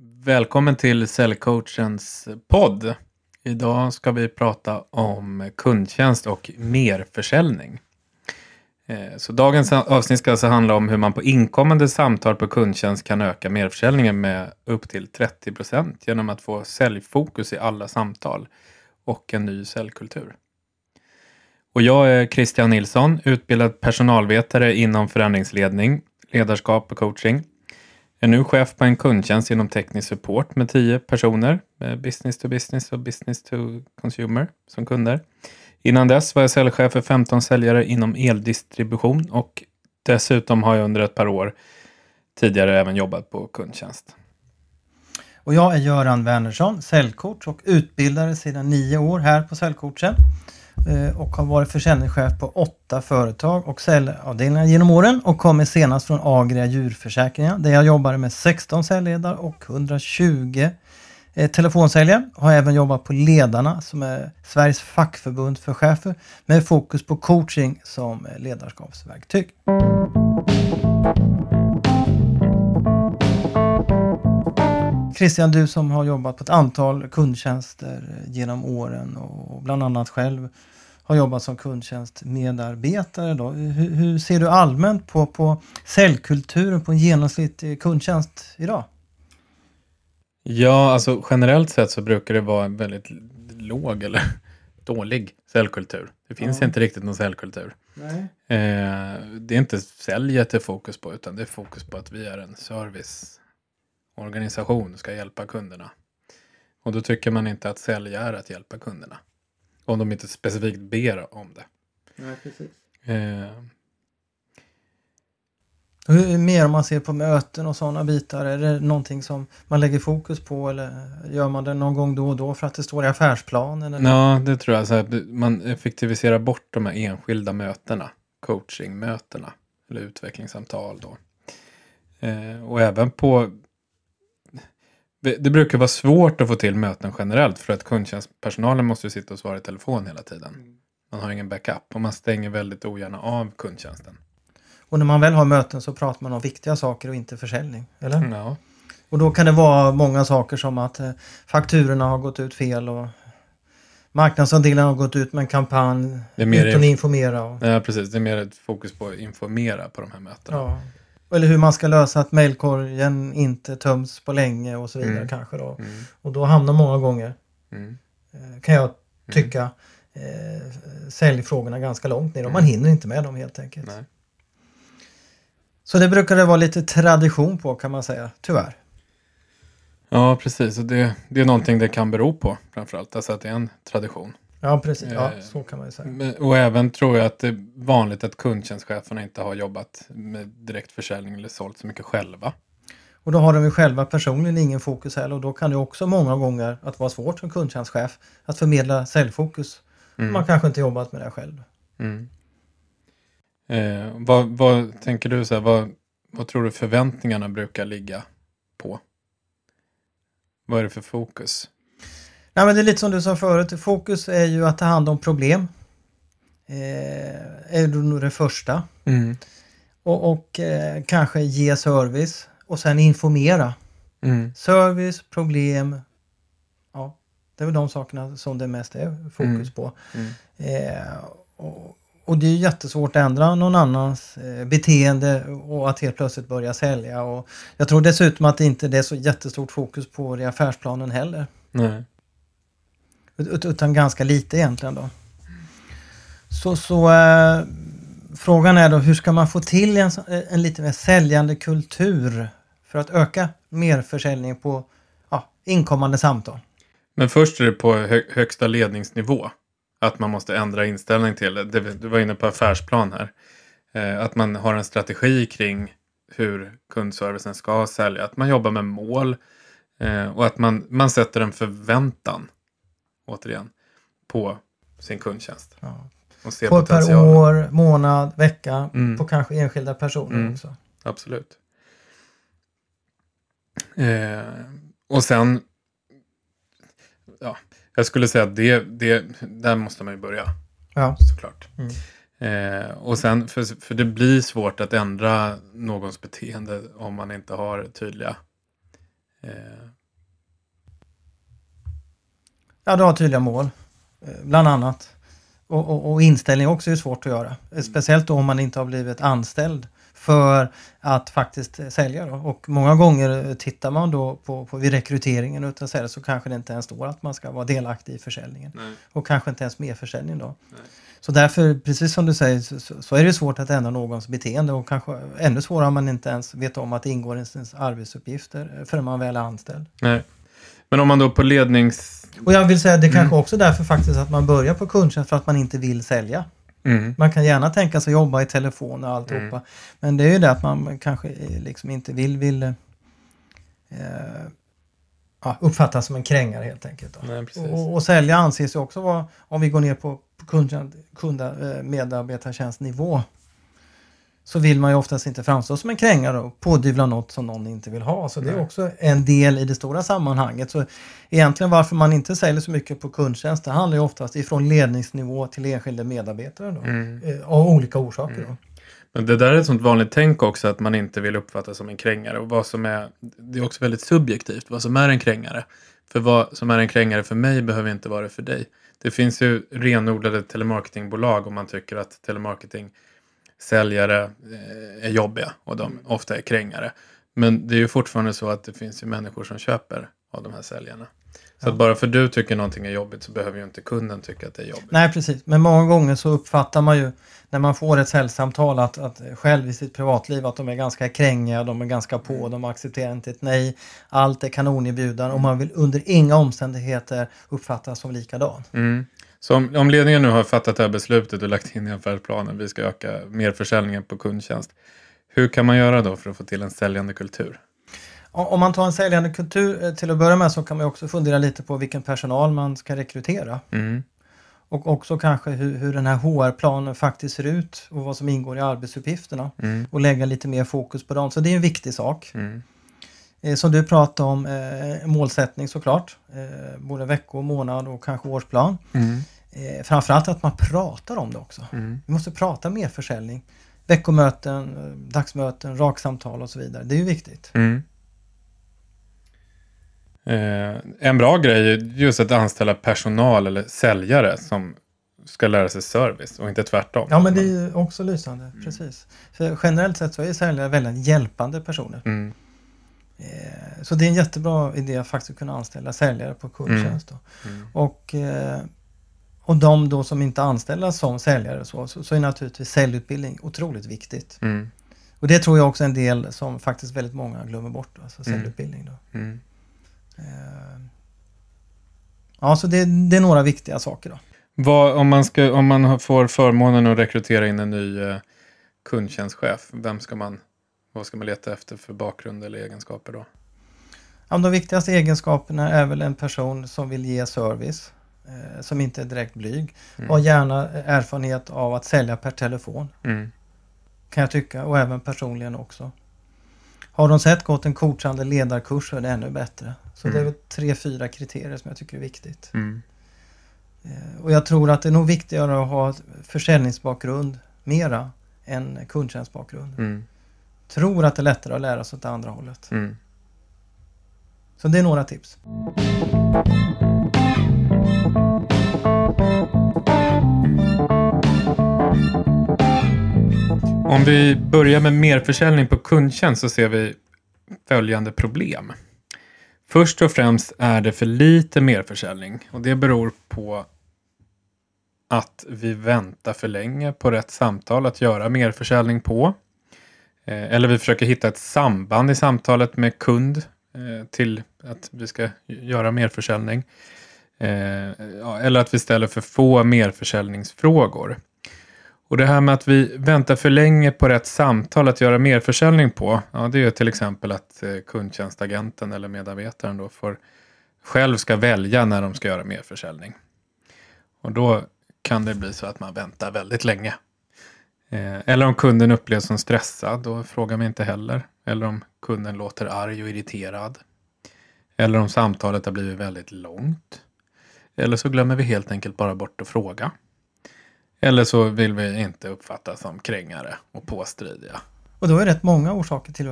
Välkommen till Säljcoachens podd. Idag ska vi prata om kundtjänst och merförsäljning. Eh, så dagens avsnitt ska alltså handla om hur man på inkommande samtal på kundtjänst kan öka merförsäljningen med upp till 30 procent genom att få säljfokus i alla samtal och en ny säljkultur. Och jag är Christian Nilsson, utbildad personalvetare inom förändringsledning, ledarskap och coaching. Jag är nu chef på en kundtjänst inom teknisk support med tio personer, med business to business och business to consumer som kunder. Innan dess var jag säljchef för 15 säljare inom eldistribution och dessutom har jag under ett par år tidigare även jobbat på kundtjänst. Och jag är Göran Wernersson, säljcoach och utbildare sedan nio år här på Säljcoachen. Eh, och har varit försäljningschef på åtta företag och säljavdelningar genom åren och kommer senast från Agria djurförsäkringar där jag jobbade med 16 säljledare och 120 eh, telefonsäljare. Har även jobbat på Ledarna som är Sveriges fackförbund för chefer med fokus på coaching som eh, ledarskapsverktyg. Christian, du som har jobbat på ett antal kundtjänster genom åren och bland annat själv har jobbat som kundtjänstmedarbetare. Då. Hur, hur ser du allmänt på, på säljkulturen på en genomsnittlig kundtjänst idag? Ja, alltså generellt sett så brukar det vara en väldigt låg eller dålig säljkultur. Det finns Ja. inte riktigt någon säljkultur. Nej. Eh, det är inte säljet det är fokus på utan det är fokus på att vi är en serviceorganisation och ska hjälpa kunderna. Och då tycker man inte att sälja är att hjälpa kunderna. Om de inte specifikt ber om det. Nej, precis. Eh, Hur mer om man ser på möten och sådana bitar? Är det någonting som man lägger fokus på eller gör man det någon gång då och då för att det står i affärsplanen? Eller? ja, det tror jag. Så här, man effektiviserar bort de här enskilda mötena. Coachingmötena. Eller utvecklingssamtal då. Eh, och även på... Det brukar vara svårt att få till möten generellt för att kundtjänstpersonalen måste ju sitta och svara i telefon hela tiden. Man har ingen backup och man stänger väldigt ogärna av kundtjänsten. Och när man väl har möten så pratar man om viktiga saker och inte försäljning. Eller? Ja, Och då kan det vara många saker som att eh, fakturorna har gått ut fel och marknadsandelen har gått ut med en kampanj Det är mer att inf- informera. Och, ja, precis. Det är mer ett fokus på att informera på de här mötena. ja. Eller hur man ska lösa att mejlkorgen inte töms på länge och så vidare Mm. kanske då. Mm, Och då hamnar många gånger, mm. eh, kan jag tycka, eh, säljfrågorna ganska långt ner och man hinner inte med dem helt enkelt. Nej. Så det brukar det vara lite tradition på kan man säga, tyvärr. Ja, precis. Och det, det är någonting det kan bero på framförallt. Alltså att det är en tradition. Ja precis, ja Eh, så kan man ju säga. Och även tror jag att det är vanligt att kundtjänstcheferna inte har jobbat med direktförsäljning eller sålt så mycket själva. Och då har de ju själva personligen ingen fokus heller och då kan det också många gånger att vara svårt som kundtjänstchef att förmedla säljfokus. Mm. Man kanske inte jobbat med det själv. Mm. Eh, vad, vad tänker du, så här, vad, vad tror du förväntningarna brukar ligga på? Vad är det för fokus? Nej, men det är lite som du sa förut, fokus är ju att ta hand om problem. Eh, är då nog det första. Mm. Och, och eh, kanske ge service och sen informera. Mm. Service, problem. Ja, det är väl de sakerna som det mest är fokus Mm. på. Mm. Eh, och, och det är jättesvårt att ändra någon annans eh, beteende och att helt plötsligt börja sälja. Och jag tror dessutom att det inte är så jättestort fokus på det i affärsplanen heller. Nej. Utan ganska lite egentligen då. Så, så eh, frågan är då hur ska man få till en, en lite mer säljande kultur för att öka merförsäljningen på ja, inkommande samtal? Men först är det på hö högsta ledningsnivå. Att man måste ändra inställning till det. det. Du var inne på affärsplan här. Eh, att man har en strategi kring hur kundservicen ska sälja. Att man jobbar med mål. Eh, och att man, man sätter en förväntan. Återigen. På sin kundtjänst. Ja. Och ser På per år, månad, vecka, Mm. på kanske enskilda personer Mm. också. Absolut. Eh, och sen. Ja, jag skulle säga att det, det, där måste man ju börja. Ja. Såklart. Mm. Eh, och sen, för, för det blir svårt att ändra någons beteende om man inte har tydliga eh, Ja, du har tydliga mål, eh, bland annat. Och, och, och inställning också är svårt att göra. Speciellt då om man inte har blivit anställd för att faktiskt sälja. Då. Och många gånger tittar man då på, på vid rekryteringen utav säljare så kanske det inte ens står att man ska vara delaktig i försäljningen. Nej. Och kanske inte ens merförsäljning då. Nej. Så därför, precis som du säger, så, så- så är det svårt att ändra någons beteende och kanske ännu svårare om man inte ens vet om att det ingår i ens arbetsuppgifter förrän man väl är anställd. Nej. Men om man då på lednings... Och jag vill säga det kanske Mm. också därför faktiskt att man börjar på kundtjänst för att man inte vill sälja. Mm. Man kan gärna tänka sig jobba i telefon och alltihopa. Mm. Men det är ju det att man kanske eh, liksom inte vill, vill eh, ja, uppfattas som en krängare helt enkelt. Nej. Och, och sälja anses ju också vara, om vi går ner på, kund, kunda, eh, medarbetartjänstnivå, så vill man ju oftast inte framstå som en krängare och pådyvla något som någon inte vill ha. Så det är också en del i det stora sammanhanget. Så egentligen varför man inte säljer så mycket på kundtjänst, det handlar ju oftast ifrån ledningsnivå till enskilda medarbetare då. Mm. Eh, Av olika orsaker då. Men det där är ett sånt vanligt tänk också att man inte vill uppfattas som en krängare. Och vad som är, det är också väldigt subjektivt vad som är en krängare. För vad som är en krängare för mig behöver inte vara det för dig. Det finns ju renodlade telemarketingbolag om man tycker att telemarketingsäljare eh, är jobbiga och de ofta är krängare. Men det är ju fortfarande så att det finns ju människor som köper av de här säljarna. Så Ja. bara för du tycker någonting är jobbigt så behöver ju inte kunden tycka att det är jobbigt. Nej precis, men många gånger så uppfattar man ju när man får ett säljsamtal att, att själv i sitt privatliv att de är ganska krängiga, de är ganska på, de accepterar inte ett nej. Allt är kanonerbjudande och man vill under inga omständigheter uppfattas som likadan. Mm. Så om, om ledningen nu har fattat det här beslutet och lagt in i affärsplanen, vi ska öka merförsäljningen på kundtjänst. Hur kan man göra då för att få till en säljande kultur? Om man tar en säljande kultur eh, till att börja med så kan man också fundera lite på vilken personal man ska rekrytera. Mm. Och också kanske hur, hur den här HR-planen faktiskt ser ut och vad som ingår i arbetsuppgifterna. Mm. Och lägga lite mer fokus på dem. Så det är en viktig sak. Mm. Eh, Som du pratade om, eh, målsättning såklart. Eh, både veckor, månad och kanske årsplan. Mm. Framförallt att man pratar om det också. Mm. Vi måste prata mer försäljning. Veckomöten, dagsmöten, raksamtal och så vidare. Det är ju viktigt. Mm. En bra grej är just att anställa personal eller säljare som ska lära sig service och inte tvärtom. Ja men det är ju också lysande, precis. För generellt sett så är säljare väldigt hjälpande personer. Mm. Eh, så det är en jättebra idé att faktiskt kunna anställa säljare på kundtjänst. Då. Mm. Och, eh, och de då som inte anställs som säljare så, så, så är naturligtvis säljutbildning otroligt viktigt. Mm. Och det tror jag också är en del som faktiskt väldigt många glömmer bort, alltså Mm. säljutbildning. Då. Mm. Eh, ja, så det, det är några viktiga saker då. Vad, om, man ska, om man får förmånen att rekrytera in en ny eh, kundtjänstchef, vem ska man, vad ska man leta efter för bakgrund eller egenskaper då? Ja, de viktigaste egenskaperna är väl en person som vill ge service, eh, som inte är direkt blyg. Mm. Har gärna erfarenhet av att sälja per telefon, Mm. kan jag tycka, och även personligen också. Har de sett gått en coachande ledarkurs så är det ännu bättre. Så det är Mm. tre, fyra kriterier som jag tycker är viktigt. Mm. Eh, Och jag tror att det är nog viktigare att ha försäljningsbakgrund mera än kundtjänstbakgrund. Mm. Tror att det är lättare att lära sig åt det andra hållet. Mm. Så det är några tips. Om vi börjar med merförsäljning på kundtjänst så ser vi följande problem. Först och främst är det för lite merförsäljning och det beror på att vi väntar för länge på rätt samtal att göra merförsäljning på. Eh, eller vi försöker hitta ett samband i samtalet med kund eh, till att vi ska göra merförsäljning. Eh, eller att vi ställer för få merförsäljningsfrågor. Och det här med att vi väntar för länge på rätt samtal att göra merförsäljning på, ja, det är till exempel att kundtjänstagenten eller medarbetaren då får själv ska välja när de ska göra merförsäljning. Och då kan det bli så att man väntar väldigt länge. Eh, eller om kunden upplevs som stressad, då frågar vi inte heller. Eller om kunden låter arg och irriterad. Eller om samtalet har blivit väldigt långt. Eller så glömmer vi helt enkelt bara bort att fråga. Eller så vill vi inte uppfattas som krängare och påstridiga. Och då är det rätt många orsaker till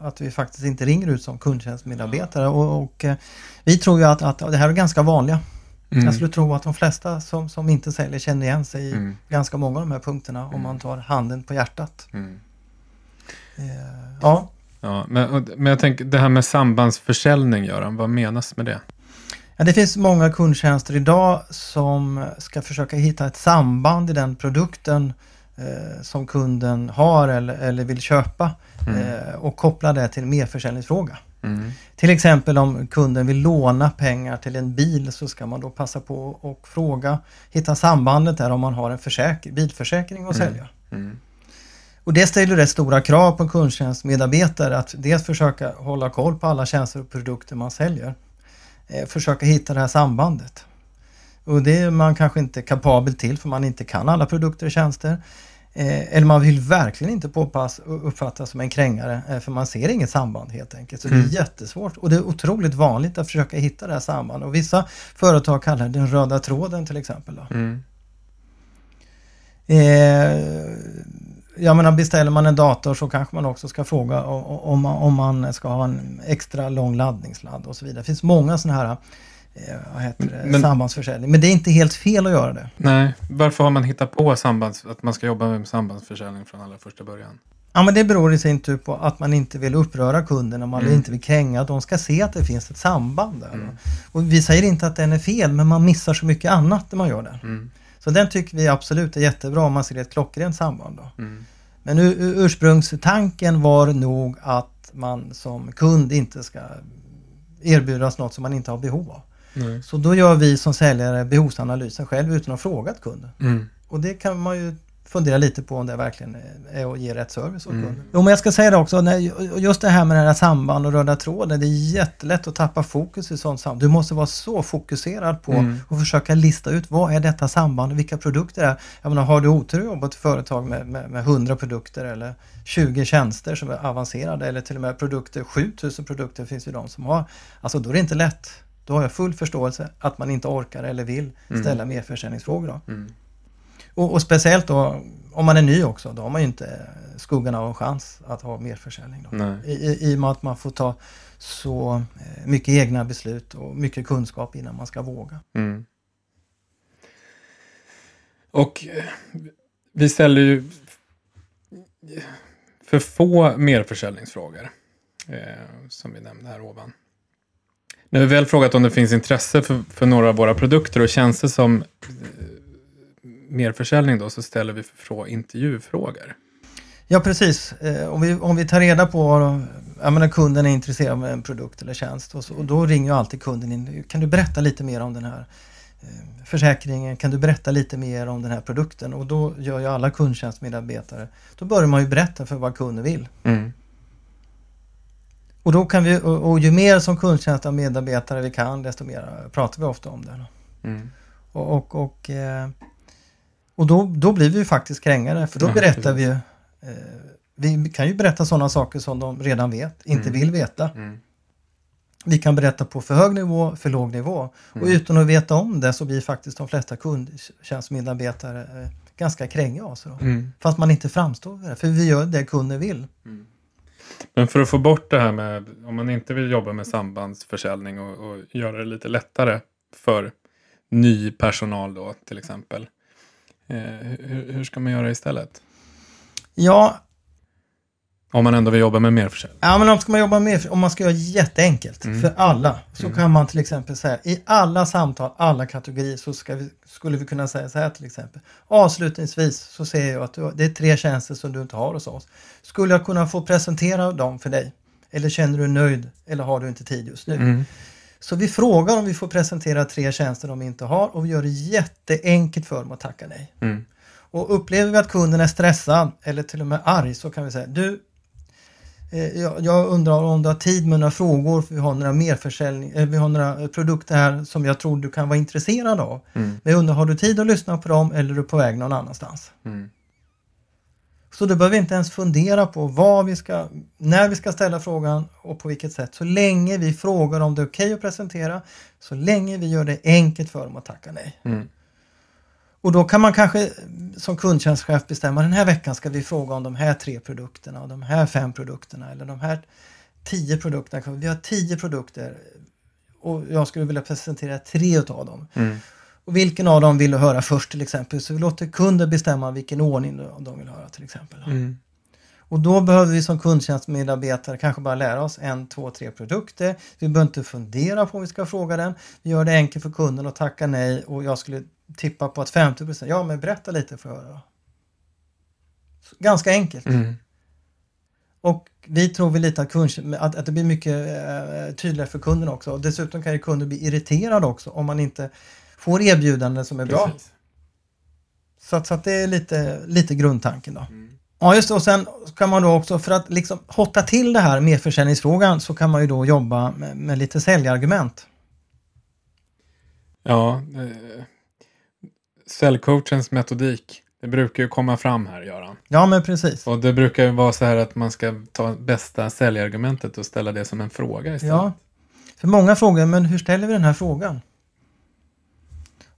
att, vi faktiskt inte ringer ut som kundtjänstmedarbetare. Och, och eh, vi tror ju att, att det här är ganska vanliga. Mm. Jag skulle tro att de flesta som, som inte säljer känner igen sig i Mm. ganska många av de här punkterna om Mm. man tar handen på hjärtat. Mm. Eh, ja, Ja, men, men jag tänker det här med sambandsförsäljning, Göran, vad menas med det? Ja, det finns många kundtjänster idag som ska försöka hitta ett samband i den produkten eh, som kunden har eller, eller vill köpa eh, och koppla det till en merförsäljningsfråga. Mm. Till exempel om kunden vill låna pengar till en bil så ska man då passa på och fråga, hitta sambandet där om man har en försäk- bilförsäkring att Mm. sälja. Mm. Och det ställer rätt stora krav på en kundtjänstmedarbetare att dels försöka hålla koll på alla tjänster och produkter man säljer. Eh, försöka hitta det här sambandet. Och det är man kanske inte kapabel till för man inte kan alla produkter och tjänster. Eh, eller man vill verkligen inte påpass uppfattas som en krängare eh, för man ser inget samband helt enkelt. Så det Mm. är jättesvårt och det är otroligt vanligt att försöka hitta det här sambandet. Och vissa företag kallar det den röda tråden till exempel. Då. Mm. Eh, jag menar beställer man en dator så kanske man också ska fråga o- o- om man, om man ska ha en extra lång laddningssladd och så vidare. Det finns många sådana här vad heter det, Men- sambandsförsäljning. Men det är inte helt fel att göra det. Nej, varför har man hittat på sambands, att man ska jobba med sambandsförsäljning från allra första början? Ja, men det beror i sin tur på att man inte vill uppröra kunden, man Mm. inte vill kränga. De ska se att det finns ett samband där. Mm. Och vi säger inte att den är fel, men man missar så mycket annat när man gör den. Mm. Så den tycker vi absolut är jättebra om man ser ett klockrent samband. Då. Mm. Men ur- ur- ursprungstanken var nog att man som kund inte ska erbjudas något som man inte har behov av. Nej. Så då gör vi som säljare behovsanalysen själv utan att ha frågat kunden. Mm. Och det kan man ju fundera lite på om det verkligen är att ge rätt service åt Mm. kunden. Jo men jag ska säga det också, just det här med den här samband och röda tråden, det är jättelätt att tappa fokus i sånt samband. Du måste vara så fokuserad på Mm. och försöka lista ut vad är detta samband och vilka produkter det är. Jag menar, har du otur att jobba på ett företag med, med, med 100 produkter eller 20 tjänster som är avancerade eller till och med produkter, 7000 produkter finns ju de som har. Alltså då är det inte lätt. Då har jag full förståelse att man inte orkar eller vill Mm. ställa merförsäljningsfrågor. Då. Mm. Och, och speciellt då om man är ny också, då har man ju inte skuggan av en chans att ha merförsäljning. Då. Nej. I, i, I och med att man får ta så eh, mycket egna beslut och mycket kunskap innan man ska våga. Mm. Och eh, vi ställer ju för få merförsäljningsfrågor. Eh, som vi nämnde här ovan. När vi väl frågat om det finns intresse för, för några av våra produkter och tjänster som eh, merförsäljning då, så ställer vi för få intervjufrågor. Ja precis, eh, om, vi, om vi tar reda på, jag menar kunden är intresserad av en produkt eller tjänst och, så, och då ringer alltid kunden in. Kan du berätta lite mer om den här eh, försäkringen? Kan du berätta lite mer om den här produkten? Och då gör ju alla kundtjänstmedarbetare, då börjar man ju berätta för vad kunden vill. Mm. Och, då kan vi, och, och ju mer som kundtjänstmedarbetare vi kan, desto mer pratar vi ofta om det. Mm. Och, och, och, eh, och då, då blir vi ju faktiskt krängare för då berättar vi ju eh, vi kan ju berätta sådana saker som de redan vet, inte Mm. vill veta. Mm. Vi kan berätta på för hög nivå, för låg nivå. Och Mm. utan att veta om det så blir faktiskt de flesta kundtjänstmedarbetare eh, ganska kränga av sig. Mm. Fast man inte framstår för det, för vi gör det kunden vill. Men för att få bort det här med, om man inte vill jobba med sambandsförsäljning och, och göra det lite lättare för ny personal då till exempel. Eh, hur, hur ska man göra istället? Ja, om man ändå vill jobba med mer försäljning. Ja, men om ska man jobba med, om man ska göra jätteenkelt Mm. för alla så Mm. kan man till exempel säga i alla samtal, alla kategorier så vi, skulle vi kunna säga så här till exempel. Avslutningsvis så ser jag att du, det är tre tjänster som du inte har hos oss. Skulle jag kunna få presentera dem för dig? Eller känner du nöjd eller har du inte tid just nu? Mm. Så vi frågar om vi får presentera tre tjänster de inte har och vi gör det jätteenkelt för dem att tacka nej. Mm. Och upplever vi att kunden är stressad eller till och med arg så kan vi säga du, jag, jag undrar om du har tid med några frågor för vi har några merförsäljning, eh, vi har några eh, produkter här som jag tror du kan vara intresserad av. Mm. Men jag undrar, har du tid att lyssna på dem eller är du på väg någon annanstans? Mm. Så då behöver inte ens fundera på vad vi ska, när vi ska ställa frågan och på vilket sätt. Så länge vi frågar om det är okej att presentera, så länge vi gör det enkelt för dem att tacka nej. Mm. Och då kan man kanske som kundtjänstchef bestämma den här veckan ska vi fråga om de här tre produkterna och de här fem produkterna eller de här tio produkterna. Vi har tio produkter och jag skulle vilja presentera tre utav dem. Mm. Och vilken av dem vill du höra först till exempel? Så vi låter kunden bestämma vilken ordning de vill höra till exempel. Mm. Och då behöver vi som kundtjänstmedarbetare kanske bara lära oss en, två, tre produkter. Vi behöver inte fundera på om vi ska fråga den. Vi gör det enkelt för kunden att tacka nej och jag skulle tippa på att 50% ja men berätta lite för höra. Ganska enkelt. Mm. Och vi tror väl lite att, kund, att, att det blir mycket eh, tydligare för kunden också. Och dessutom kan ju kunden bli irriterad också om man inte får erbjudanden som är bra. Precis. Så, att, så att det är lite, lite grundtanken då. Mm. Ja just det, och sen kan man då också för att liksom hotta till det här med försäljningsfrågan så kan man ju då jobba med, med lite säljargument. Ja, eh, säljcoachens metodik. Det brukar ju komma fram här, Göran. Ja men precis. Och det brukar ju vara så här att man ska ta bästa säljargumentet och ställa det som en fråga istället. Ja. För många frågar, men hur ställer vi den här frågan?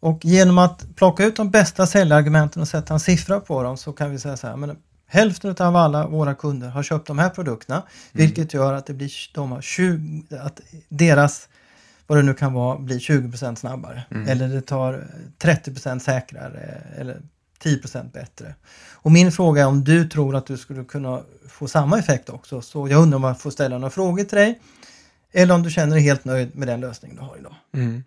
Och genom att plocka ut de bästa säljargumenten och sätta en siffra på dem så kan vi säga så här, men hälften av alla våra kunder har köpt de här produkterna, vilket gör att det blir, de har 20, att deras, vad det nu kan vara, blir 20% snabbare. Mm. Eller det tar 30% säkrare eller 10% bättre. Och min fråga är om du tror att du skulle kunna få samma effekt också. Så jag undrar om jag får ställa några frågor till dig. Eller om du känner dig helt nöjd med den lösning du har idag. Mm.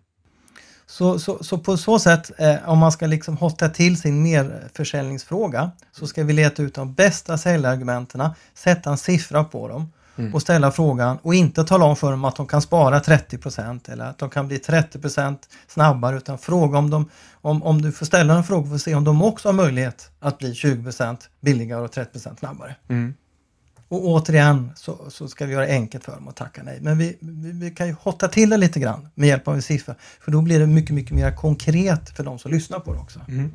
Så, så, så på så sätt, eh, om man ska liksom hotta till sin merförsäljningsfråga, så ska vi leta ut de bästa säljargumenten, sätta en siffra på dem Mm. och ställa frågan och inte tala om för dem att de kan spara 30% eller att de kan bli 30% snabbare utan fråga om de, om, om du får ställa en fråga för att se om de också har möjlighet att bli 20% billigare och 30% snabbare. Mm. Och återigen så, så ska vi göra det enkelt för dem att tacka nej. Men vi, vi, vi kan ju hotta till det lite grann med hjälp av en siffra. För då blir det mycket, mycket mer konkret för de som lyssnar på det också. Mm.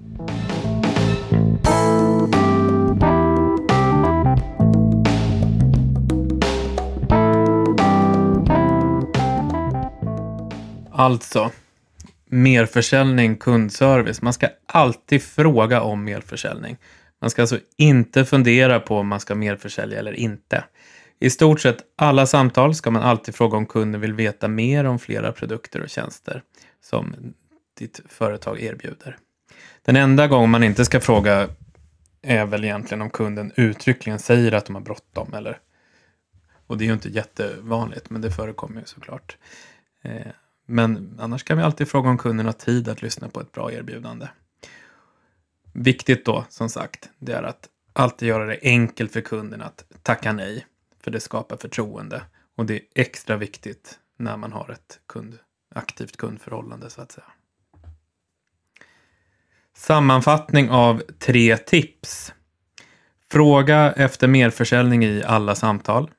Alltså, merförsäljning, kundservice. Man ska alltid fråga om merförsäljning. Man ska alltså inte fundera på om man ska merförsälja eller inte. I stort sett alla samtal ska man alltid fråga om kunden vill veta mer om flera produkter och tjänster som ditt företag erbjuder. Den enda gång man inte ska fråga är väl egentligen om kunden uttryckligen säger att de har bråttom. Eller, och det är ju inte jättevanligt, men det förekommer ju såklart. Eh, men annars kan vi alltid fråga om kunden har tid att lyssna på ett bra erbjudande. Viktigt då, som sagt, det är att alltid göra det enkelt för kunden att tacka nej. För det skapar förtroende. Och det är extra viktigt när man har ett kund, aktivt kundförhållande så att säga. Sammanfattning av tre tips. Fråga efter merförsäljning i alla samtal.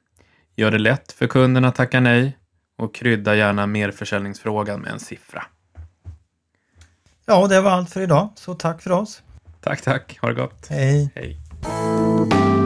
Gör det lätt för kunden att tacka nej och krydda gärna merförsäljningsfrågan med en siffra. Ja, det var allt för idag. Så tack för oss. Tack, tack. Ha det gott. Hej! Hej.